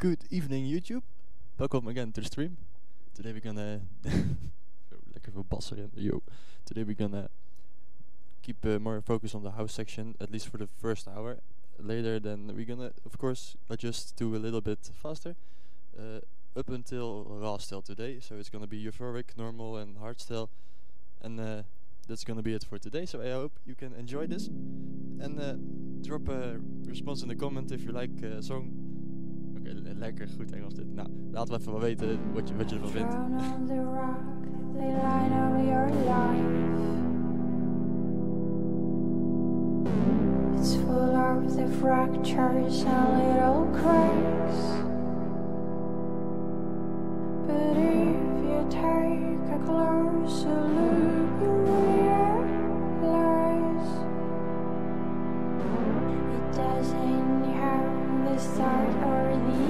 Good evening YouTube. Welcome again to the stream. Today we're gonna Zo, lekker bas. Yo. Today we're gonna keep uh, more focus on the house section at least for the first hour. Later then we're gonna of course adjust to a little bit faster. Uh, up until rawstyle today, so it's gonna be euphoric, normal and hardstyle and uh, that's gonna be it for today. So I hope you can enjoy this and uh, drop a response in the comment if you like a song. Oké, le- lekker goed Engels dit. Nou, laat me even wel weten wat je, wat je ervan vindt. It's full of the fractures and little cracks. But if you take a closer look, start or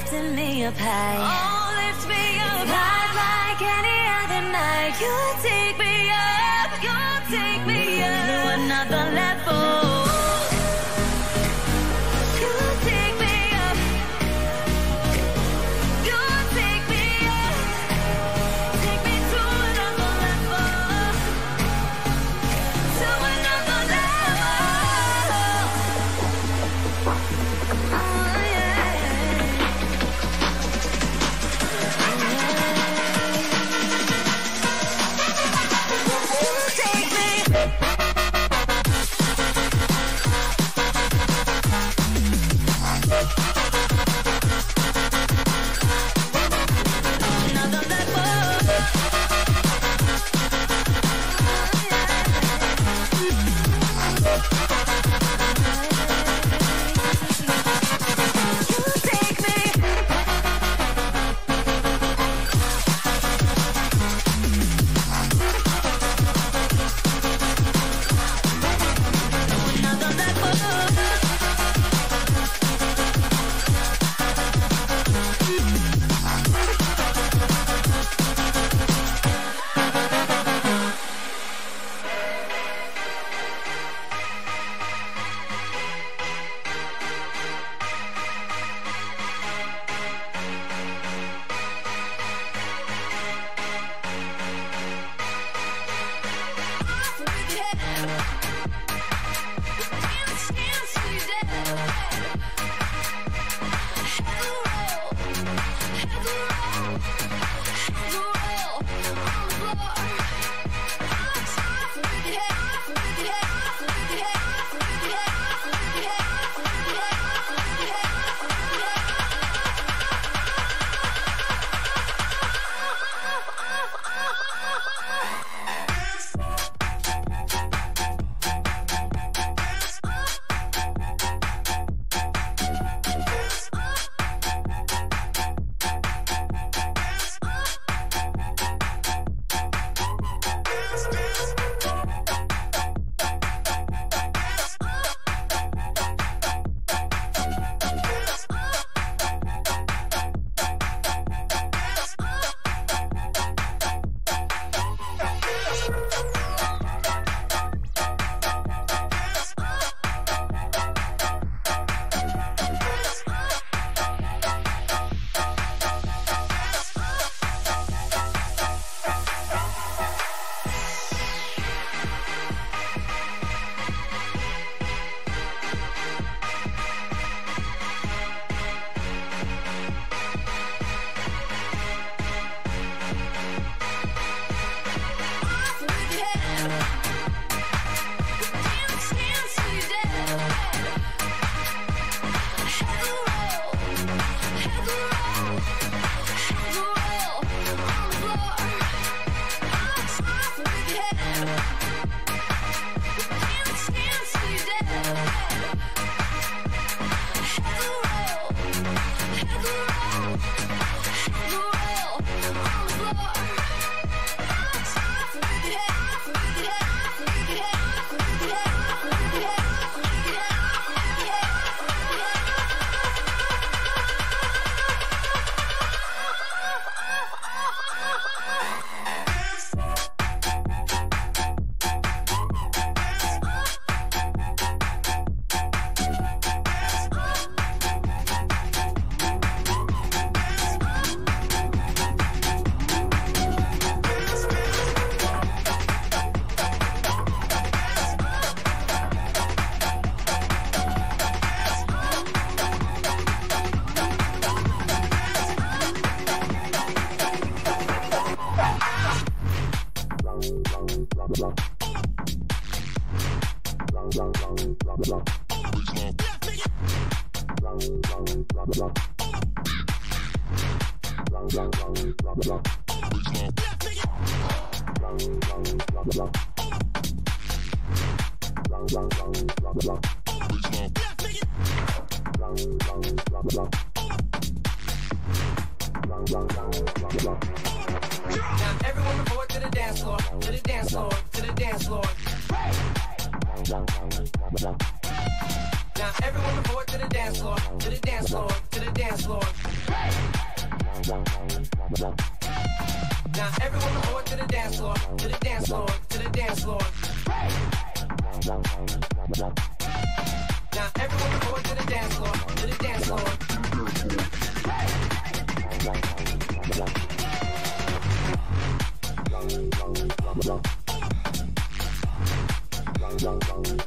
lifting me up high. Oh,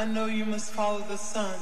I know you must follow the sun.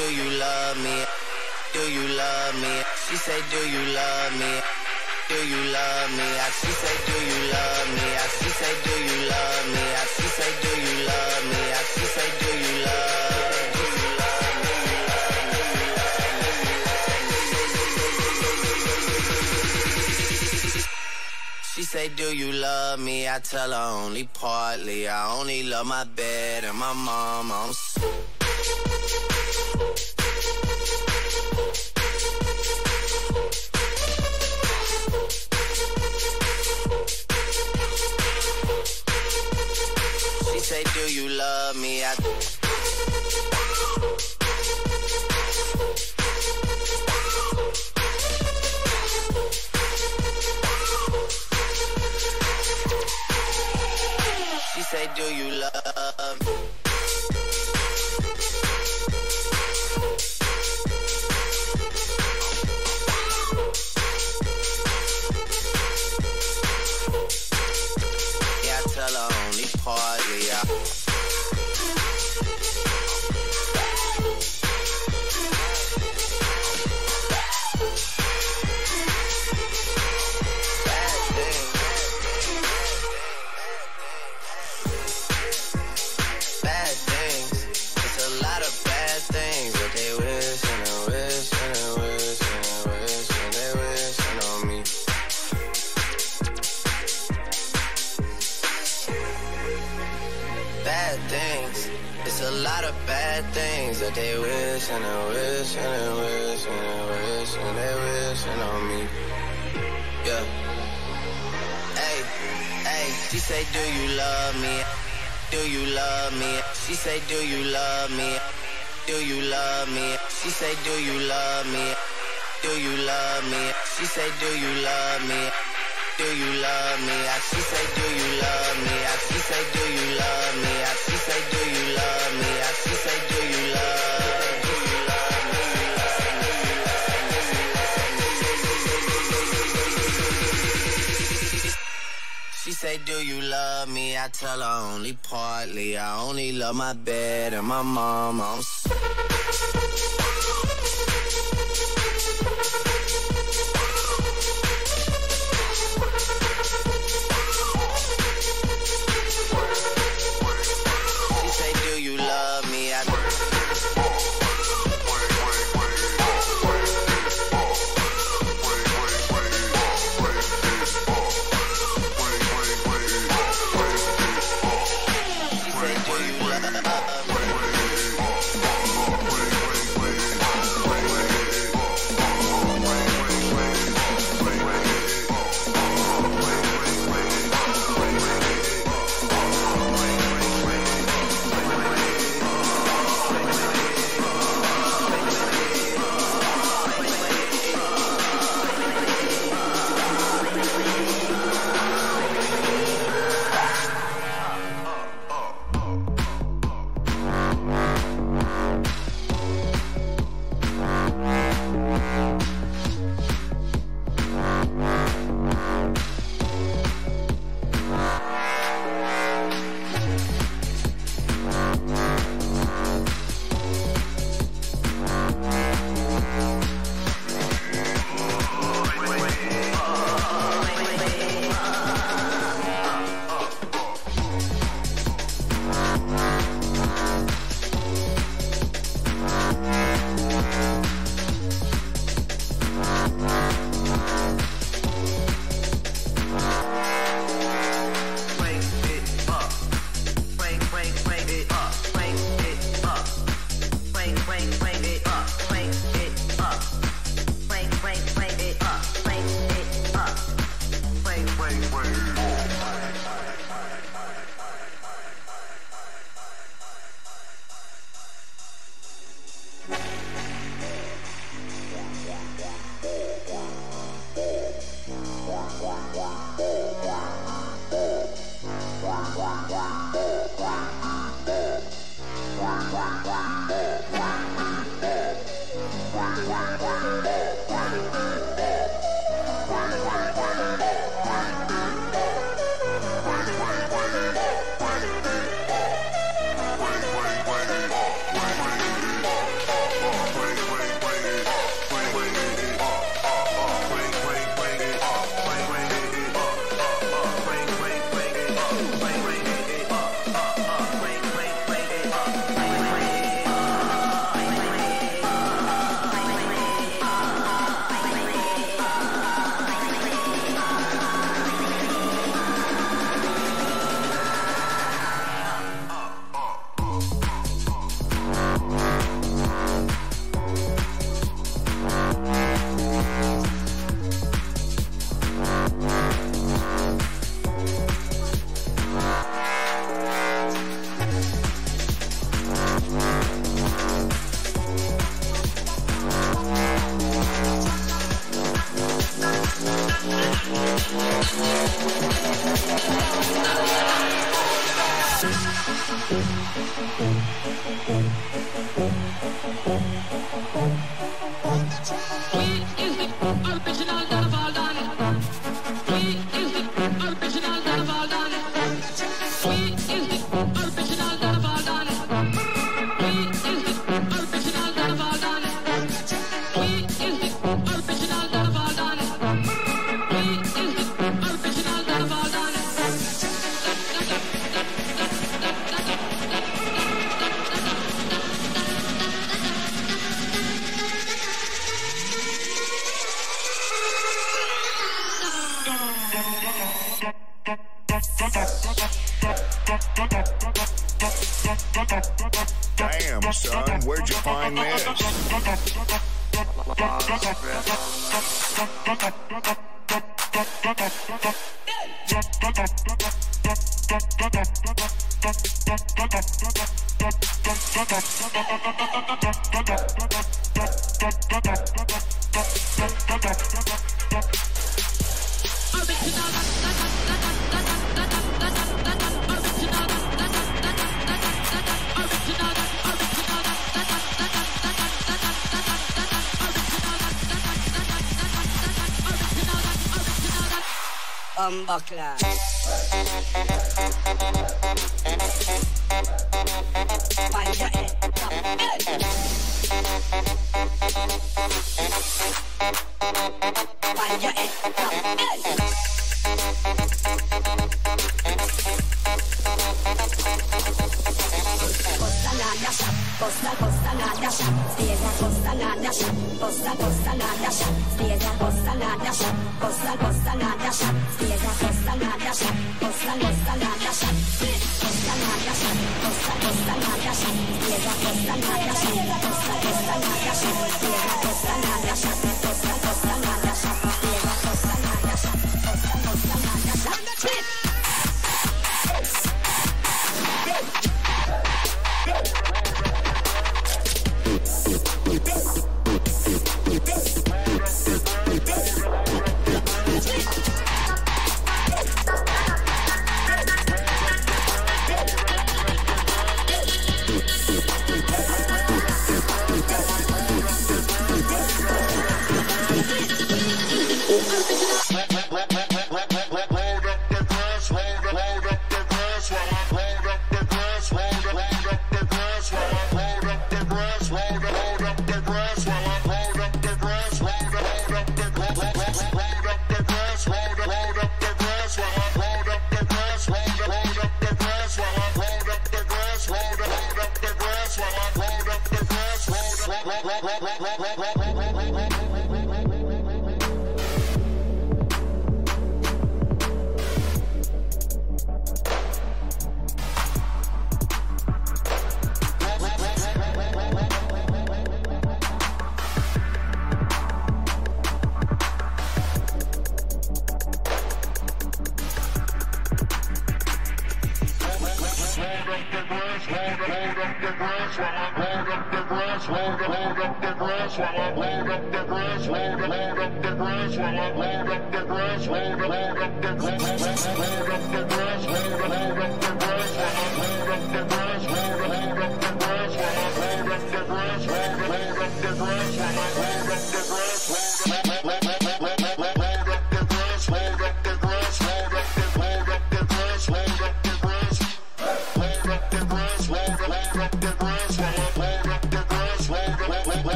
Do you love me? Do you love me? She say, Do you love me? Do you love me? I she say, Do you love me? I she say, Do you love me? I she say, Do you love me? I she say, Do you love? Me? She say, Do you love me? I tell her only partly. I only love my bed and my mom. I'm say, Do you love me? Do you love me? She say, Do you love me? Do you love me? I she say, Do you love me? I she say, Do you love me? I she say, Do you love me? I she say, Do you love? Do you love me? She say, Do you love me? I tell her only partly. I only love my bed and my mom. I'm Bumbuckler.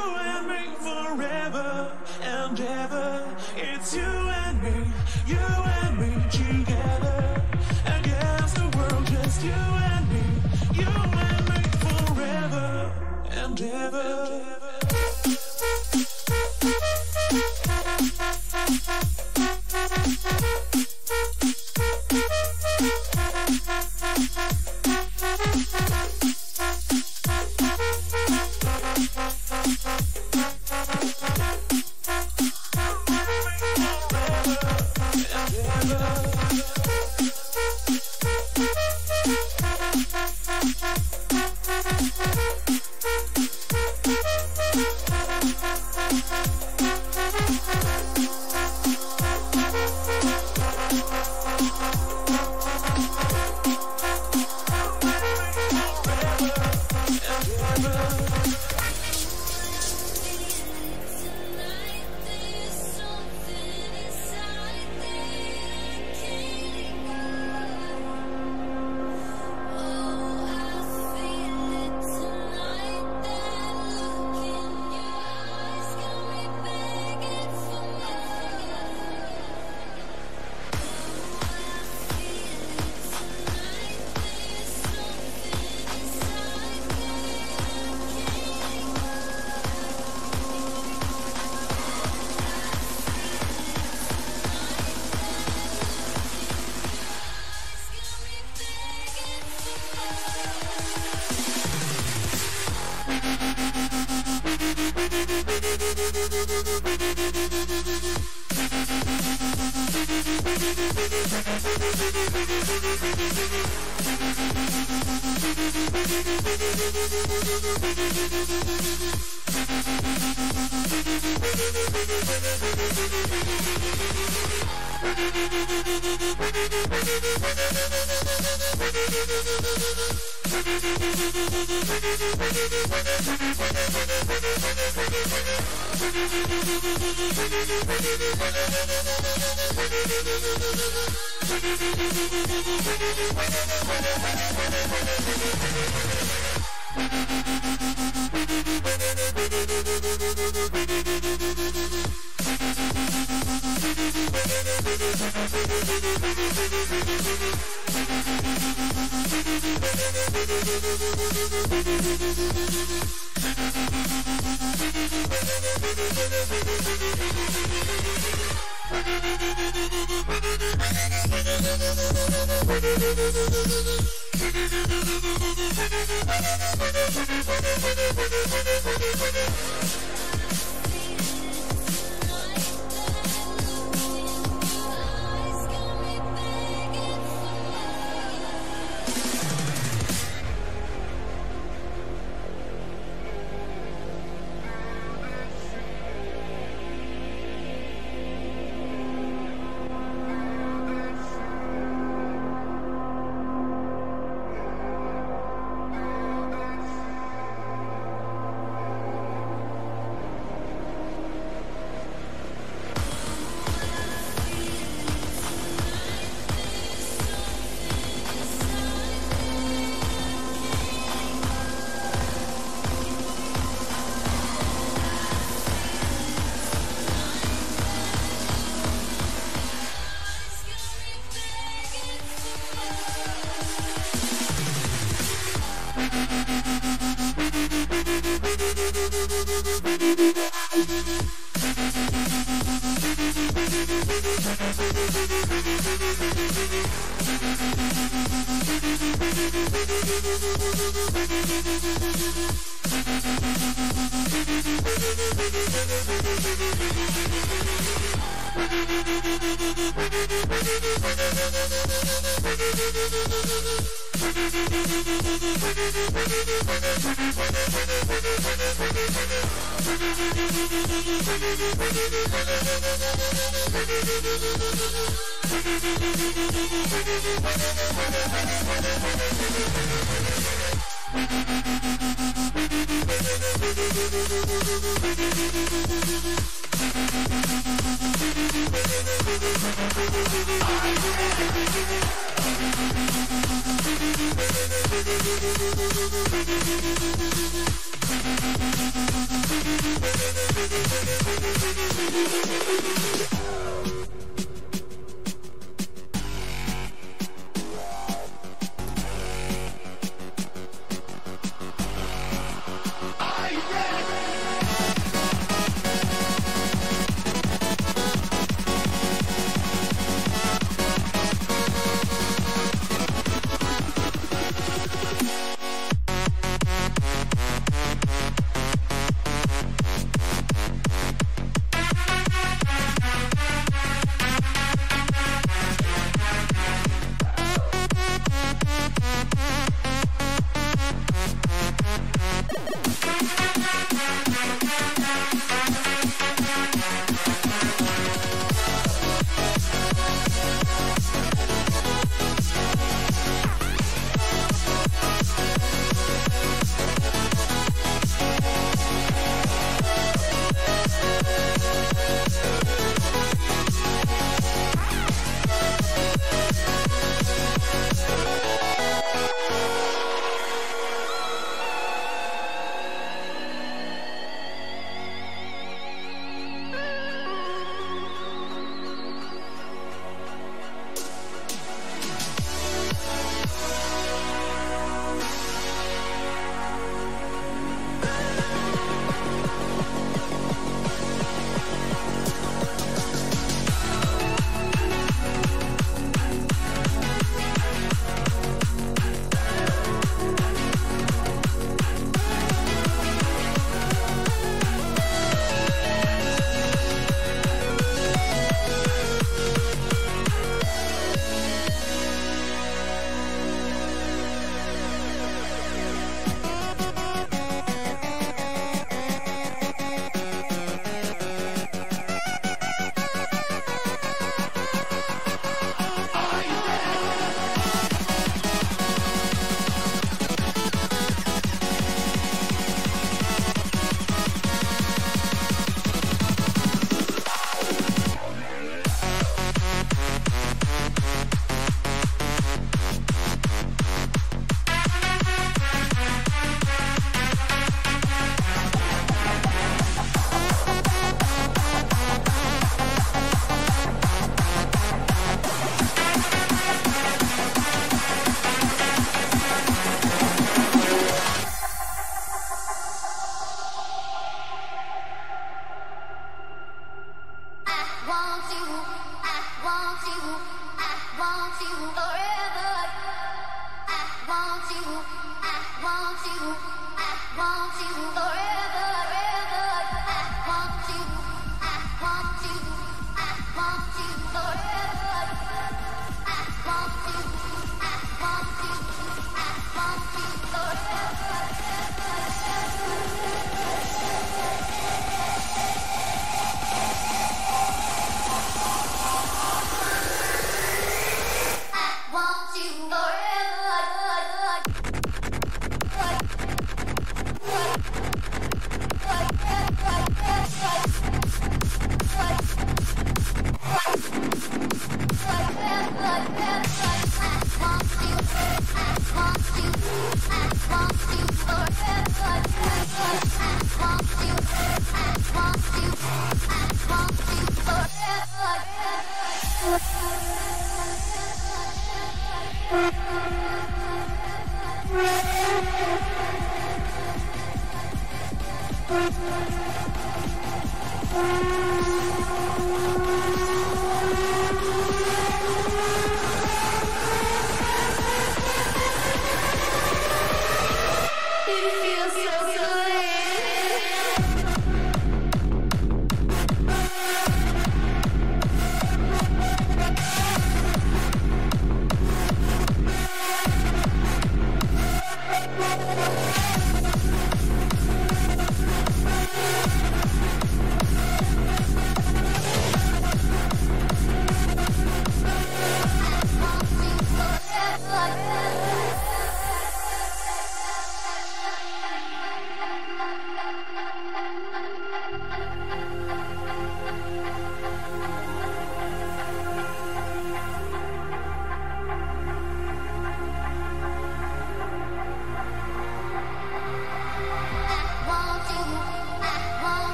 and me forever and ever. It's you and me, you and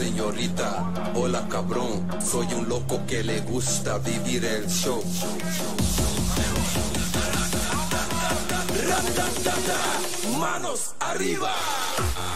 señorita, hola cabrón, soy un loco que le gusta vivir el show. Ratatata, Manos arriba. Arriba.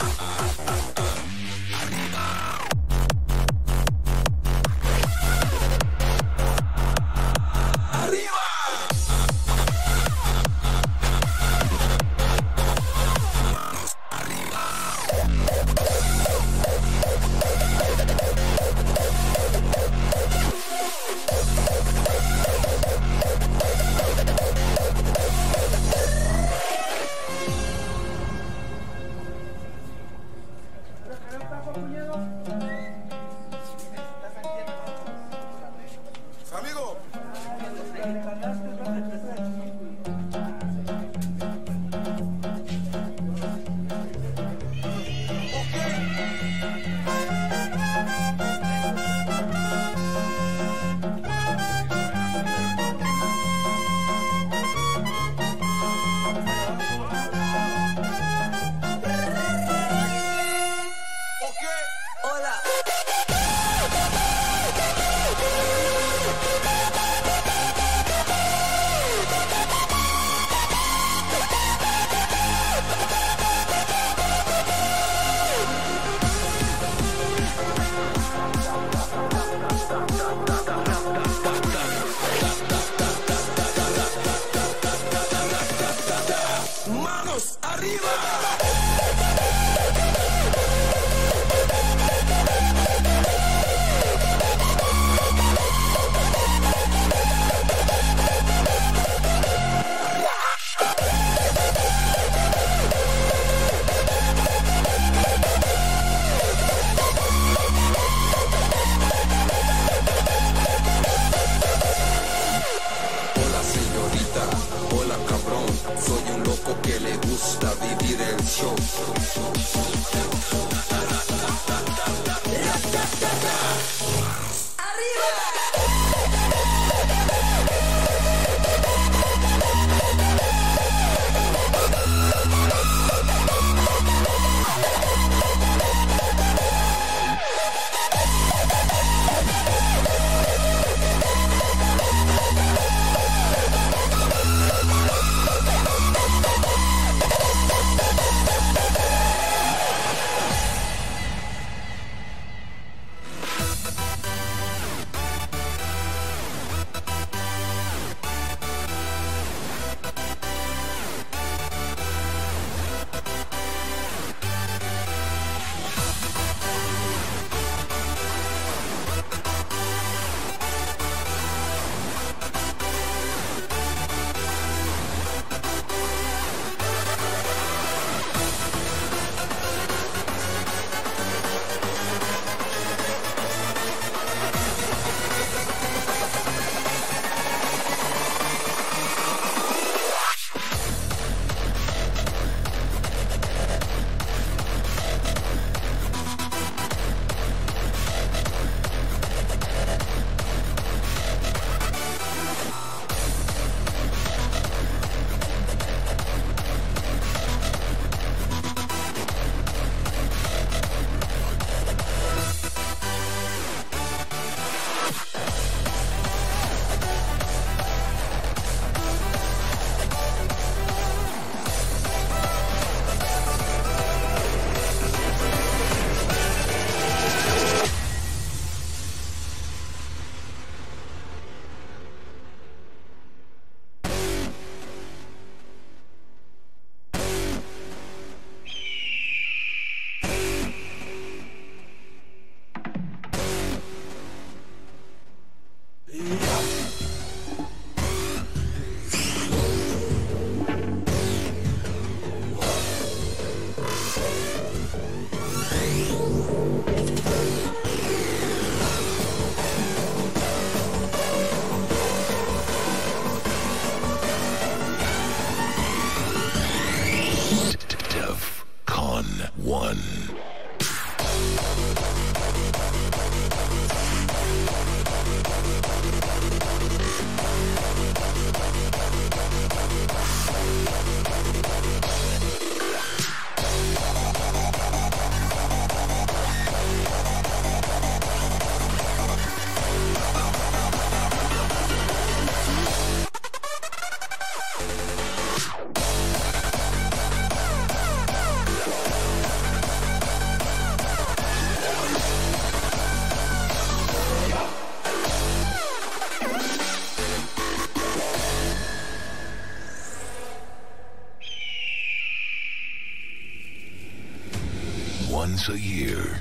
once a year,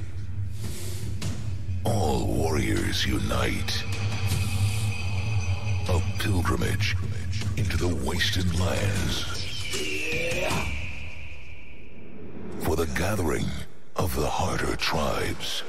all warriors unite. A pilgrimage into the wasted lands. For the gathering of the harder tribes.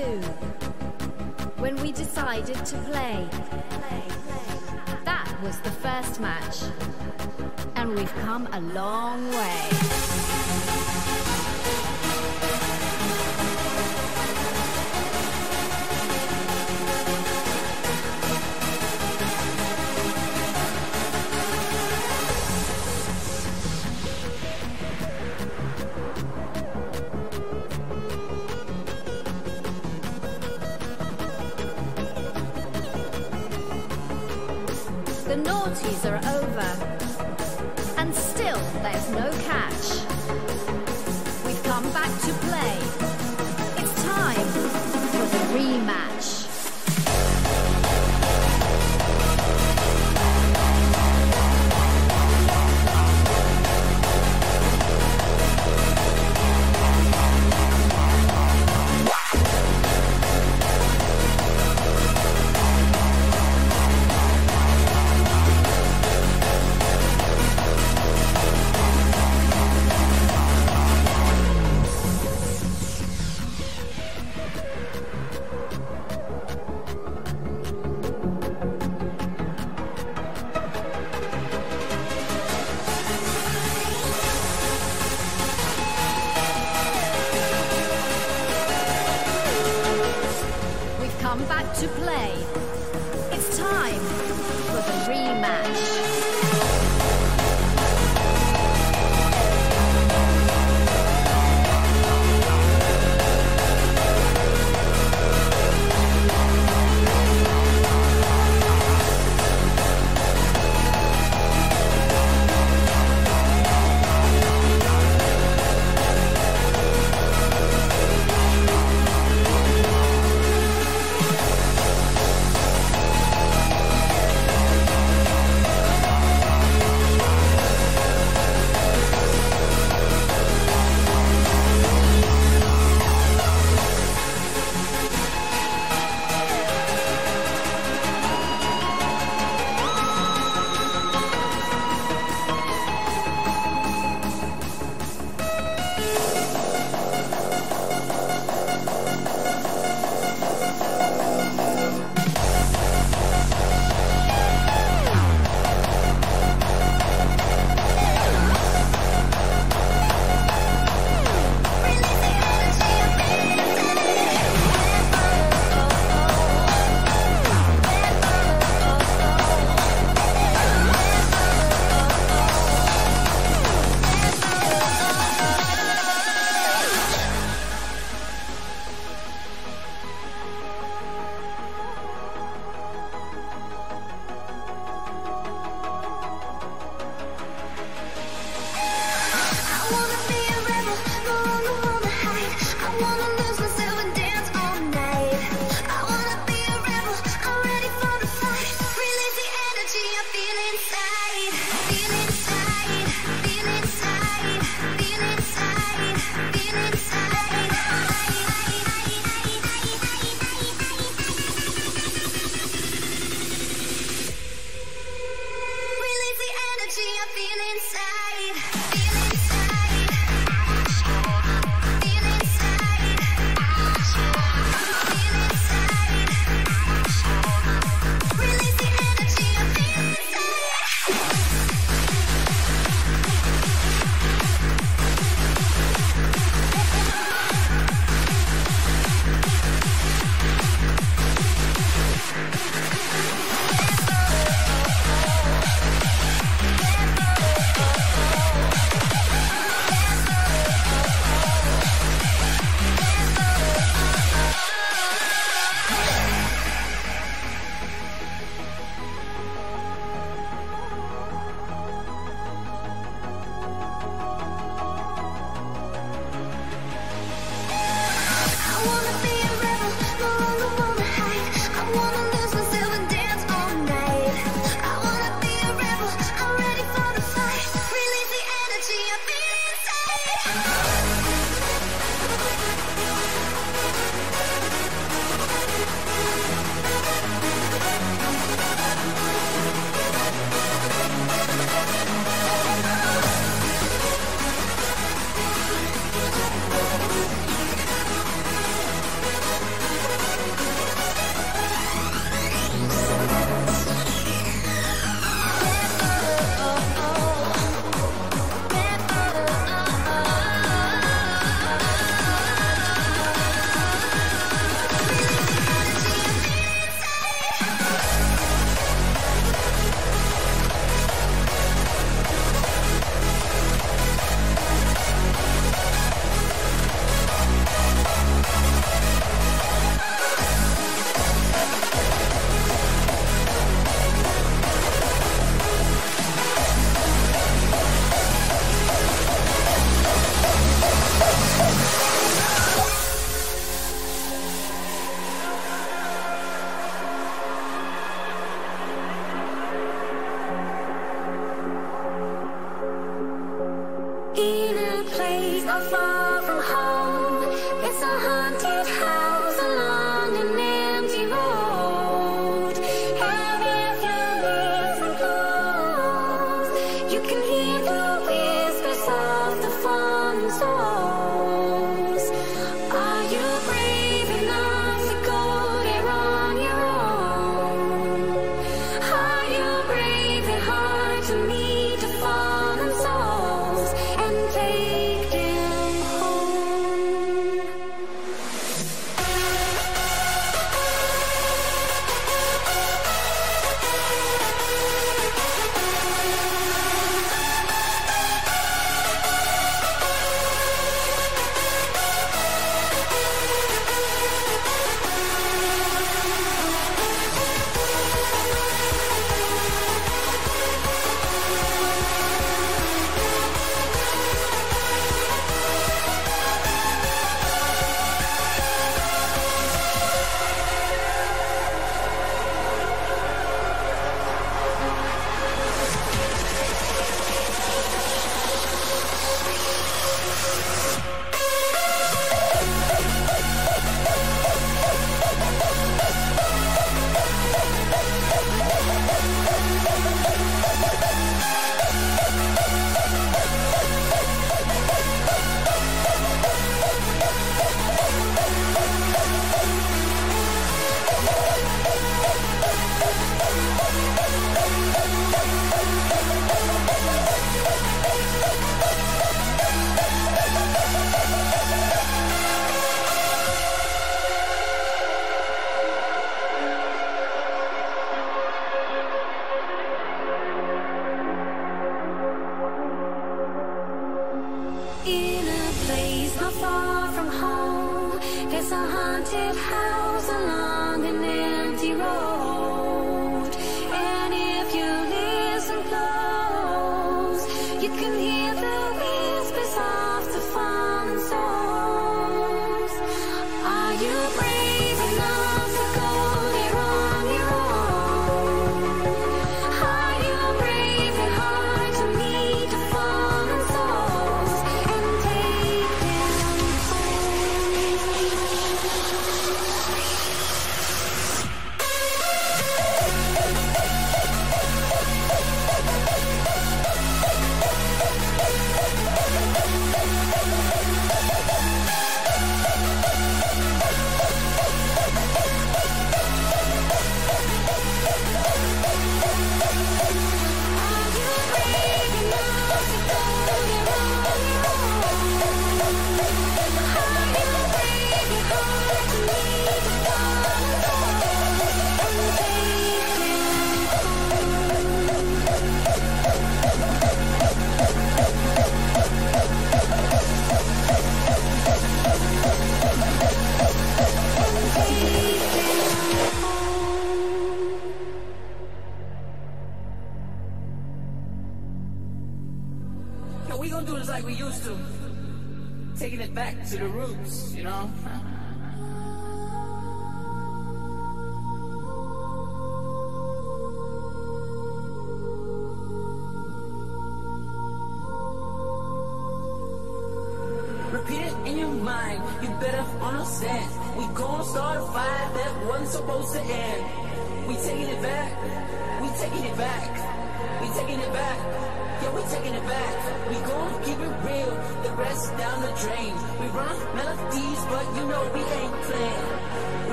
2002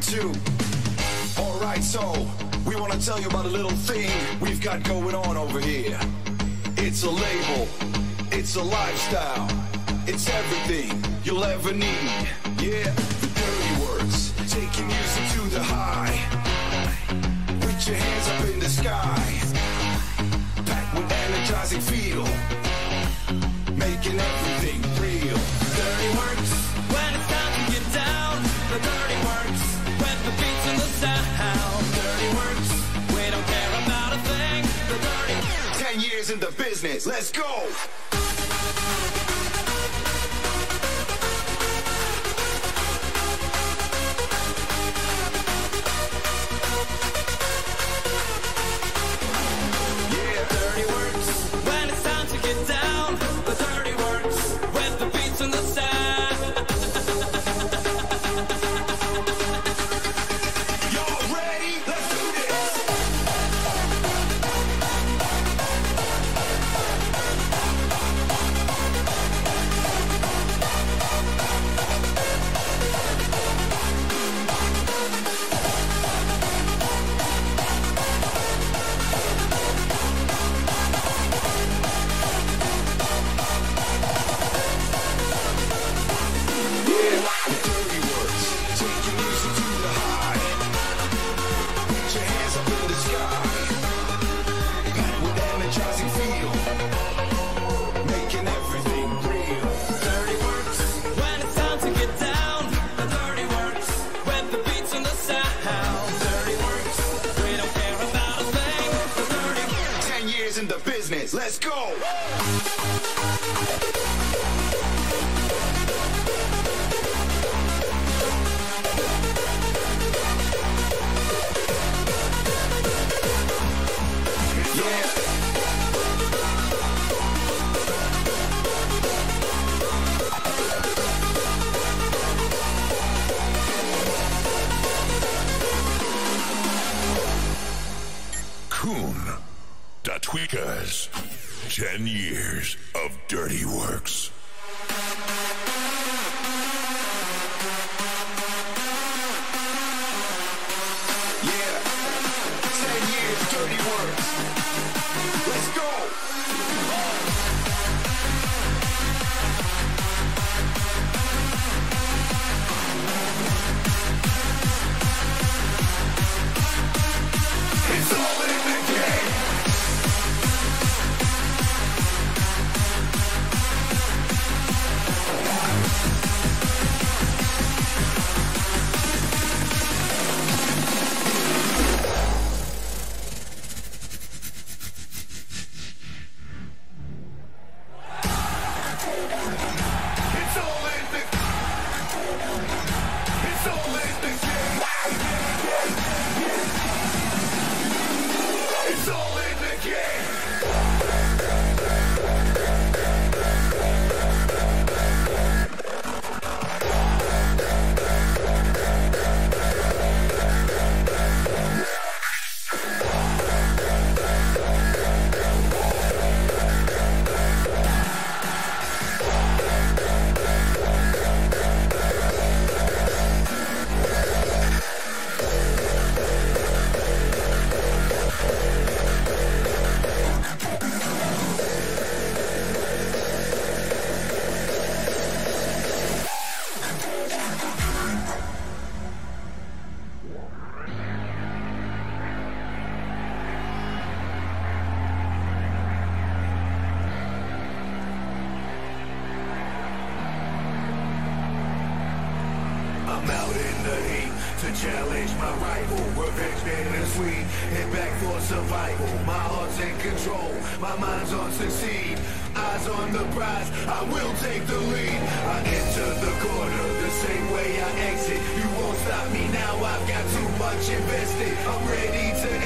two. All right, so we want to tell you about a little thing we've got going on over here. It's a label, it's a lifestyle, it's everything you'll ever need. Yeah, the Dirty Workz, taking music to the high. Put your hands up in the sky, packed with energizing feel. in the business. Let's go. Head back for survival. My heart's in control, my mind's on succeed. Eyes on the prize, I will take the lead. I enter the corner the same way I exit. You won't stop me now, I've got too much invested. I'm ready to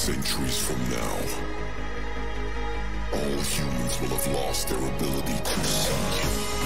Centuries from now, all humans will have lost their ability to see.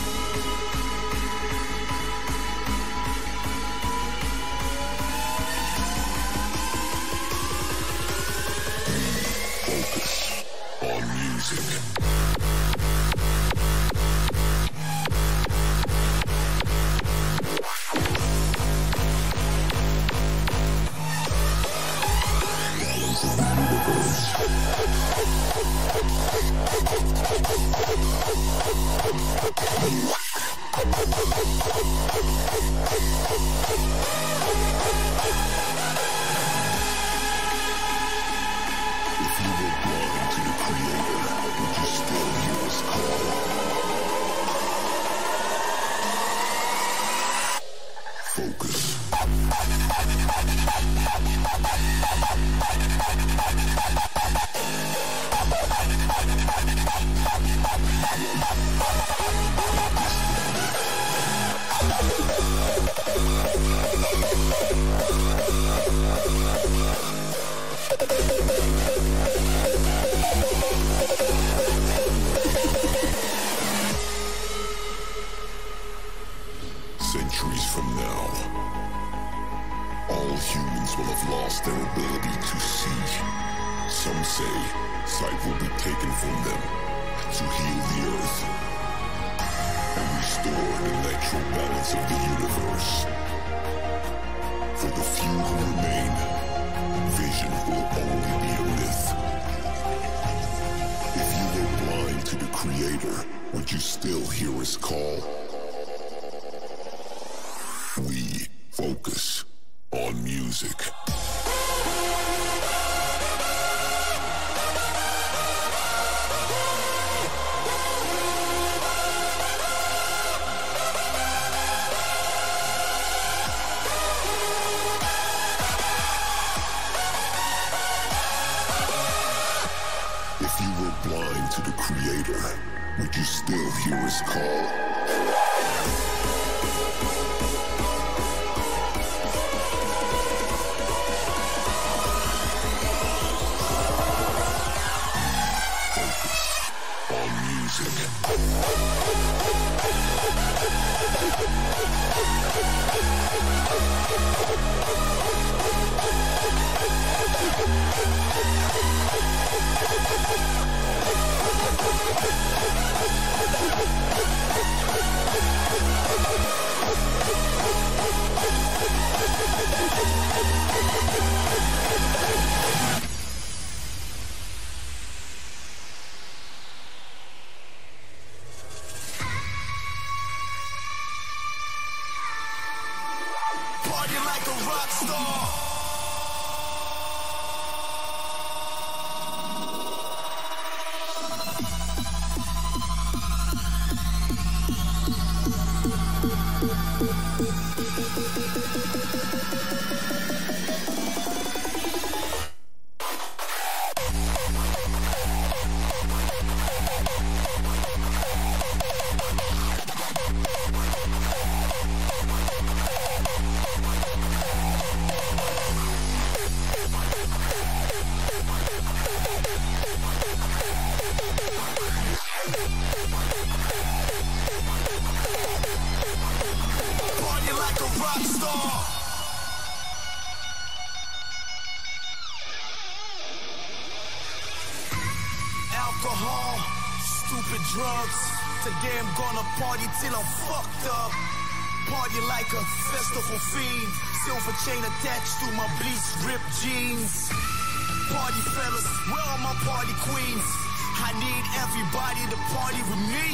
party with me.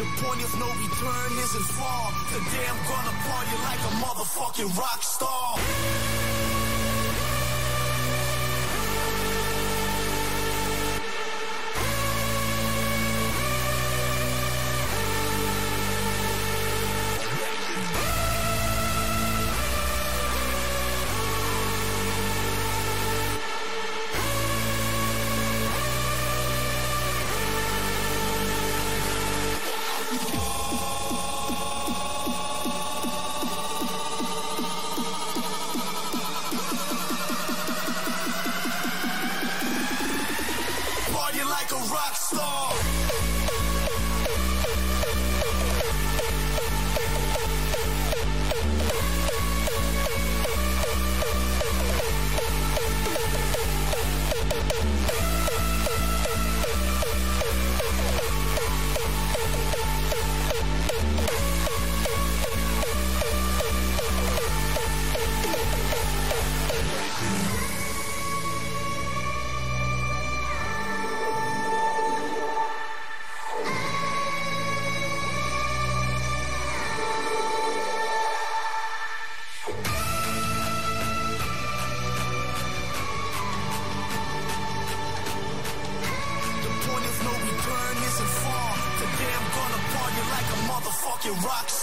The point of no return isn't far. Today I'm gonna party like a motherfucking rock motherfucking rock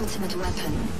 ultimate weapon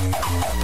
Thank you.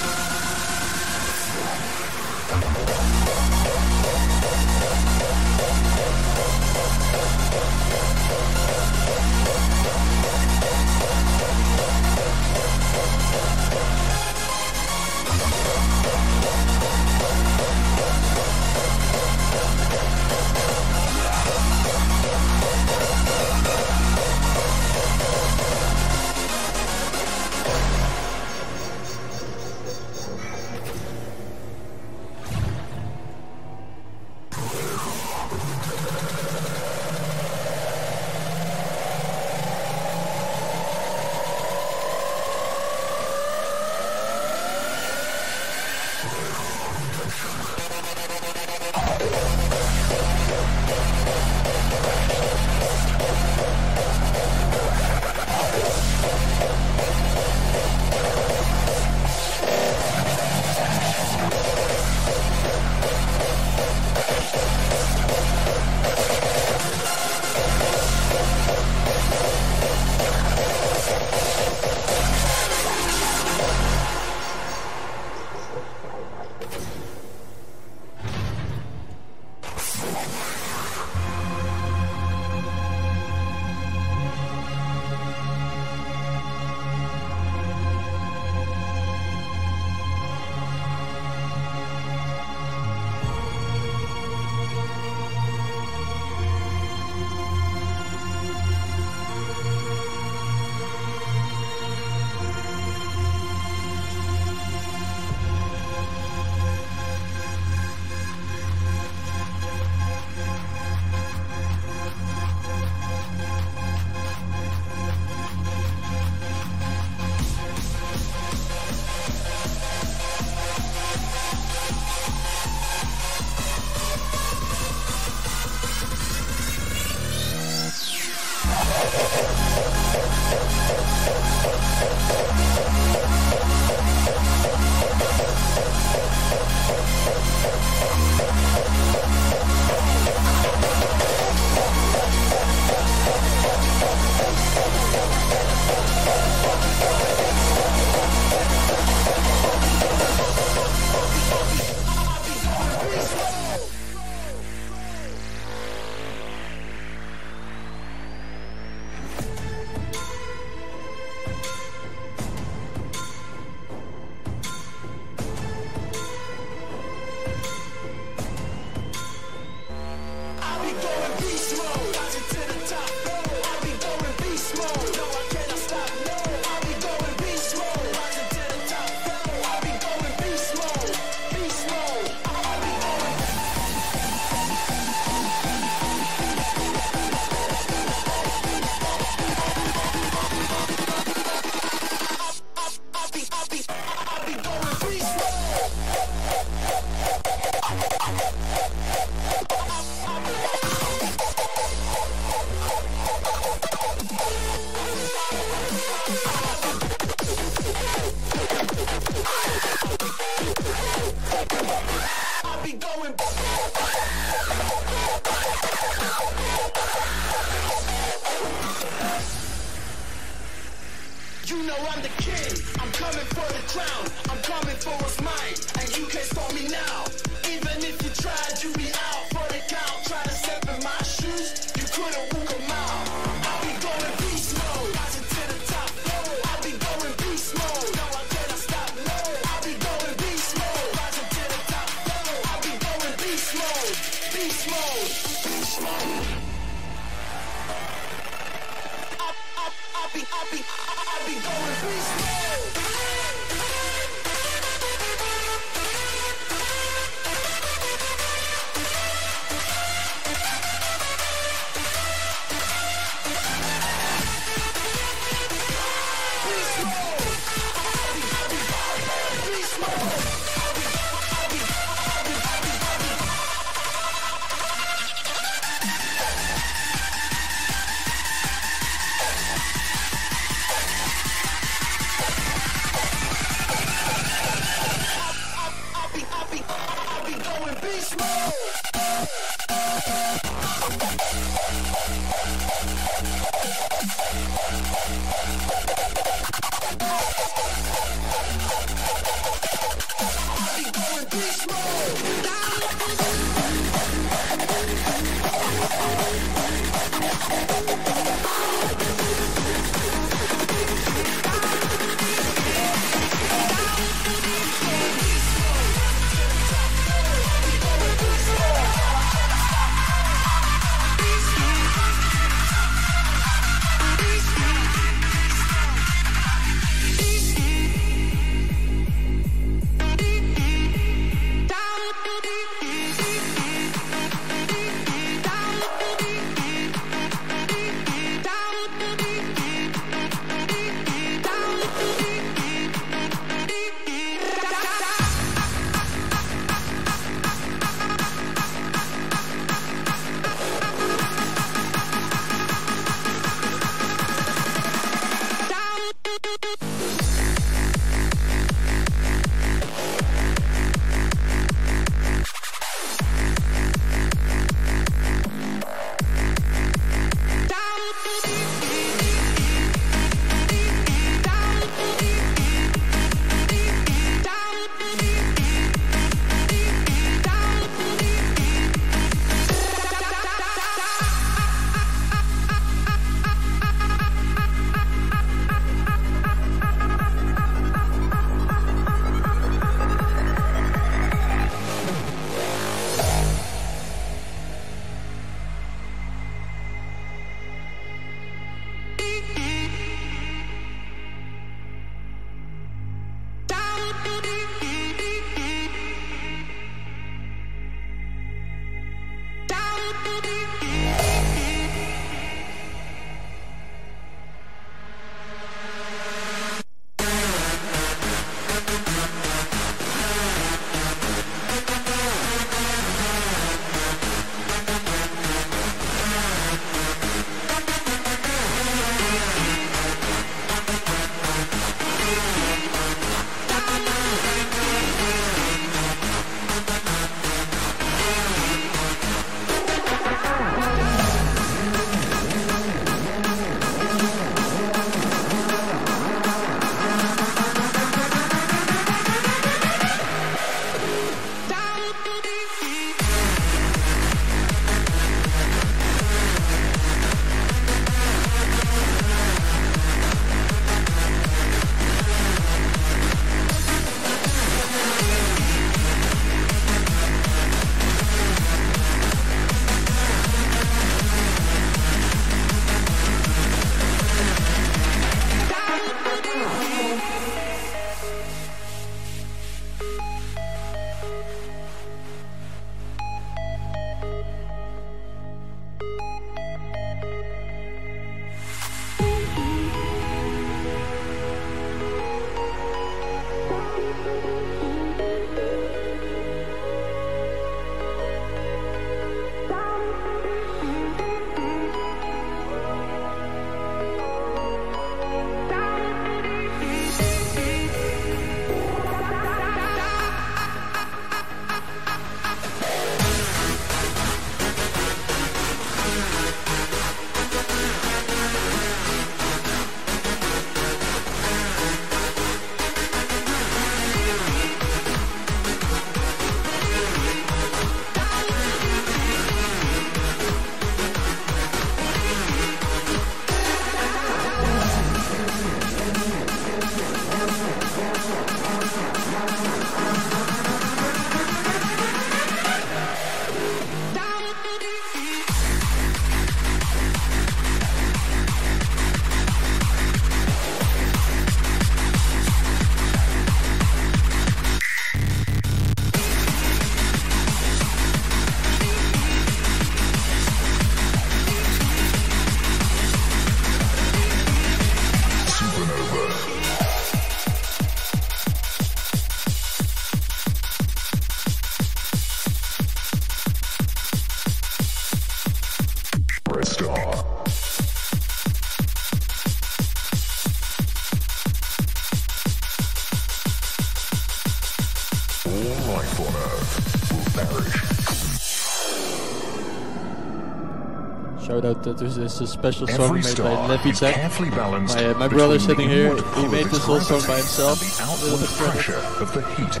Shout out that this is a special Every song made by is Tech. carefully balanced My, uh, my brother the sitting here, he made this whole song by himself. the outward pressure of the heat.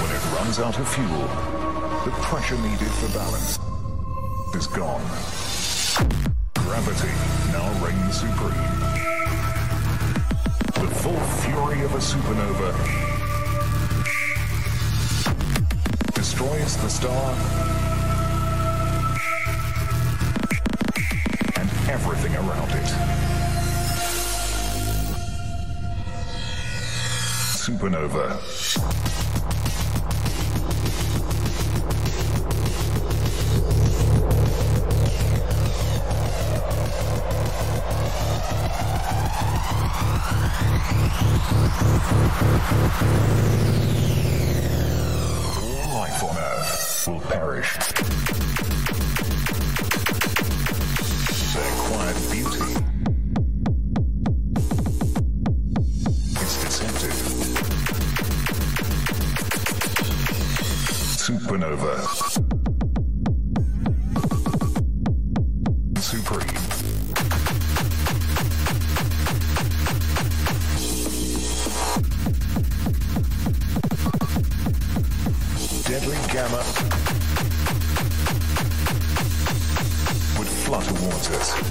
When it runs out of fuel, the pressure needed for balance is gone. Gravity now reigns supreme. The full fury of a supernova destroys the star Supernova.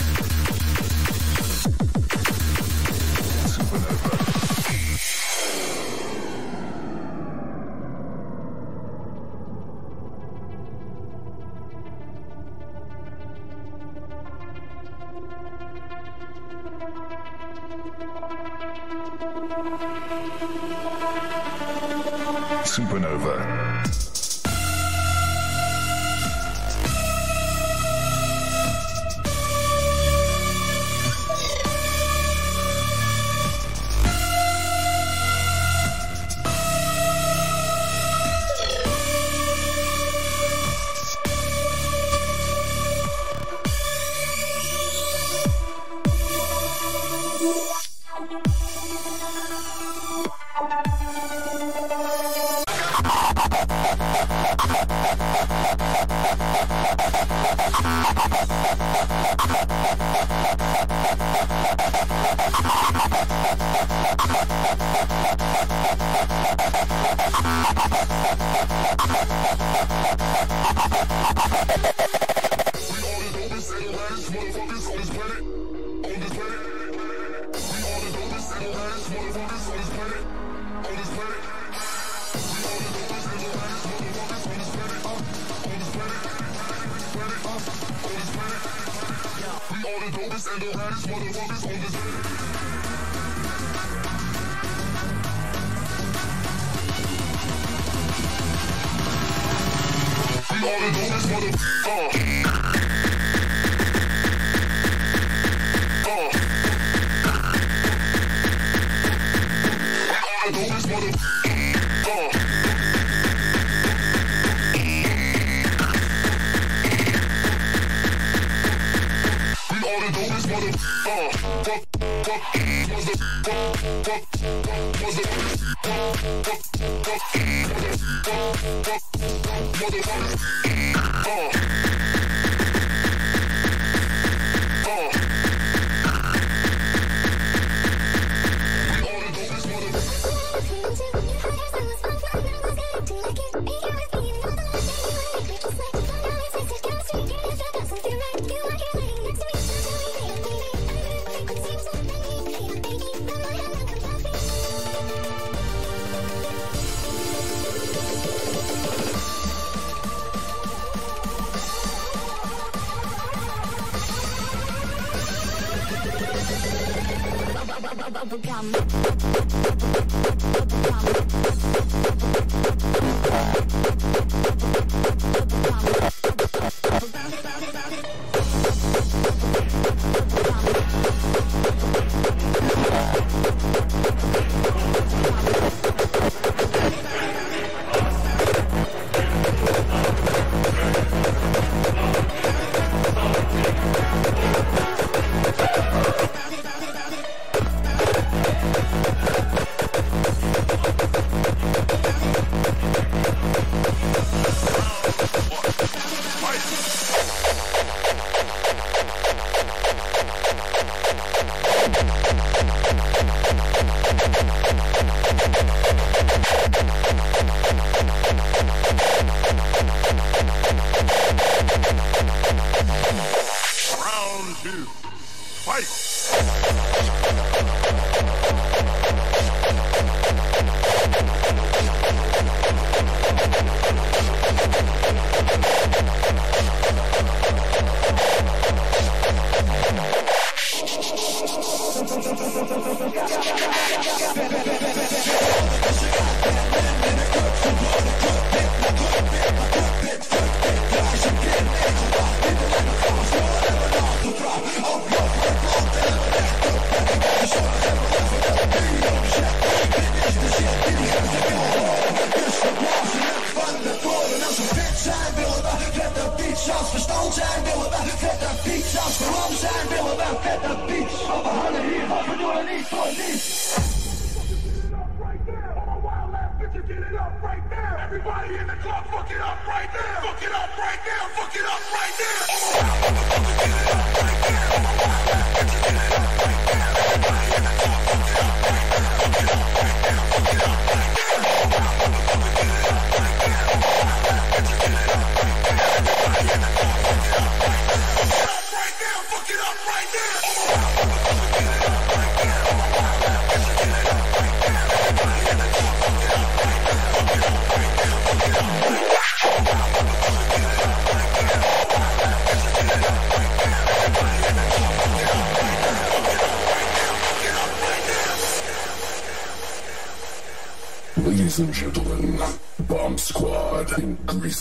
Thank you.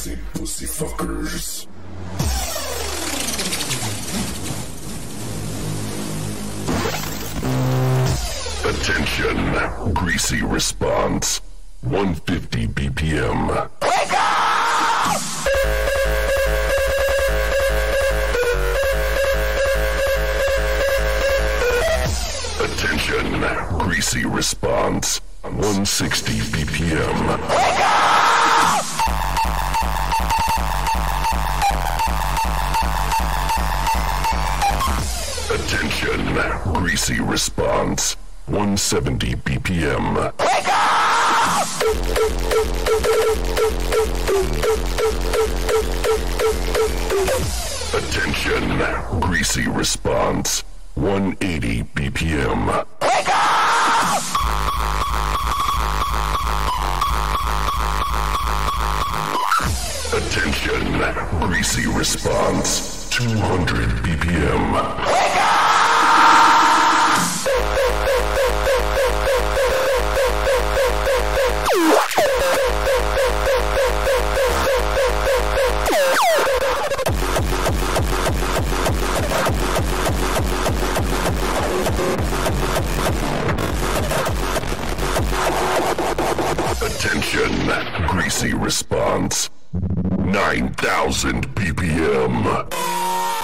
pussy, pussy fuckers. Attention, greasy response. 150 BPM. Wake up! Attention, greasy response. 160 BPM. Wake up! Greasy response. 170 BPM. Wake up! Attention. Greasy response. 180 BPM. Wake up! Attention. Greasy response. 200 BPM. Wake up! frequency response 9000 BPM.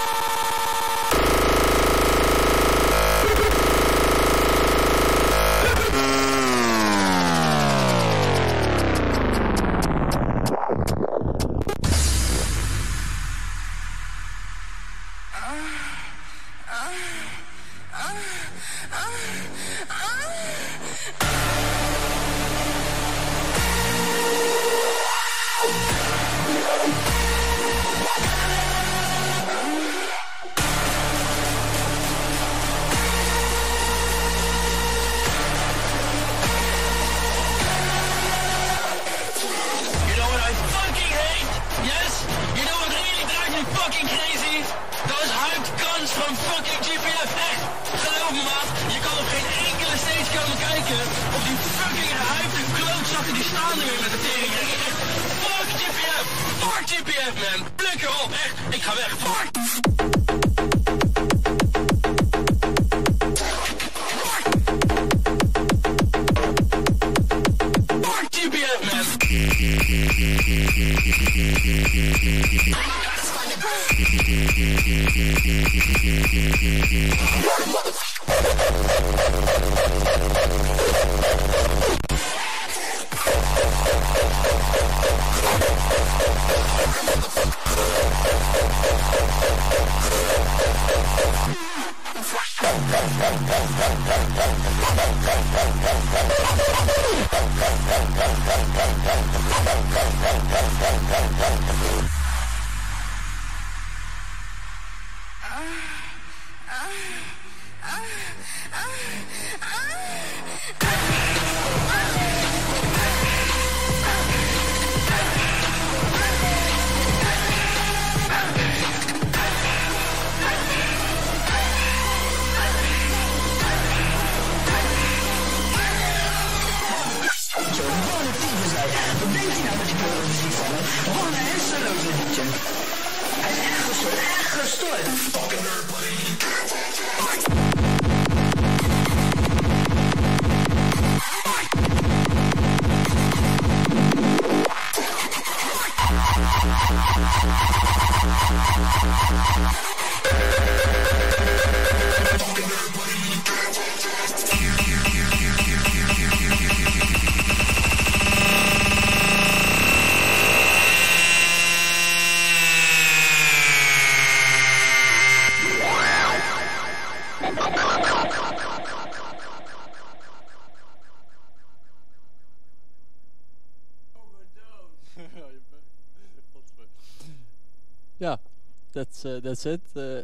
That's uh, that's it. Uh,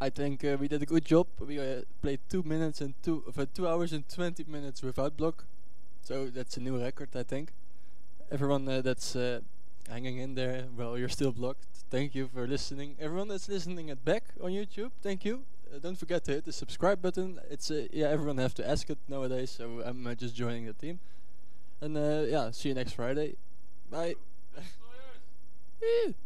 I think uh, we did a good job. We uh, played two minutes and two for two hours and twenty minutes without block, so that's a new record. I think. Everyone uh, that's uh, hanging in there Well, you're still blocked, thank you for listening. Everyone that's listening at back on YouTube, thank you. Uh, don't forget to hit the subscribe button. It's uh, yeah, everyone have to ask it nowadays, so I'm uh, just joining the team. And uh, yeah, see you next Friday. Bye.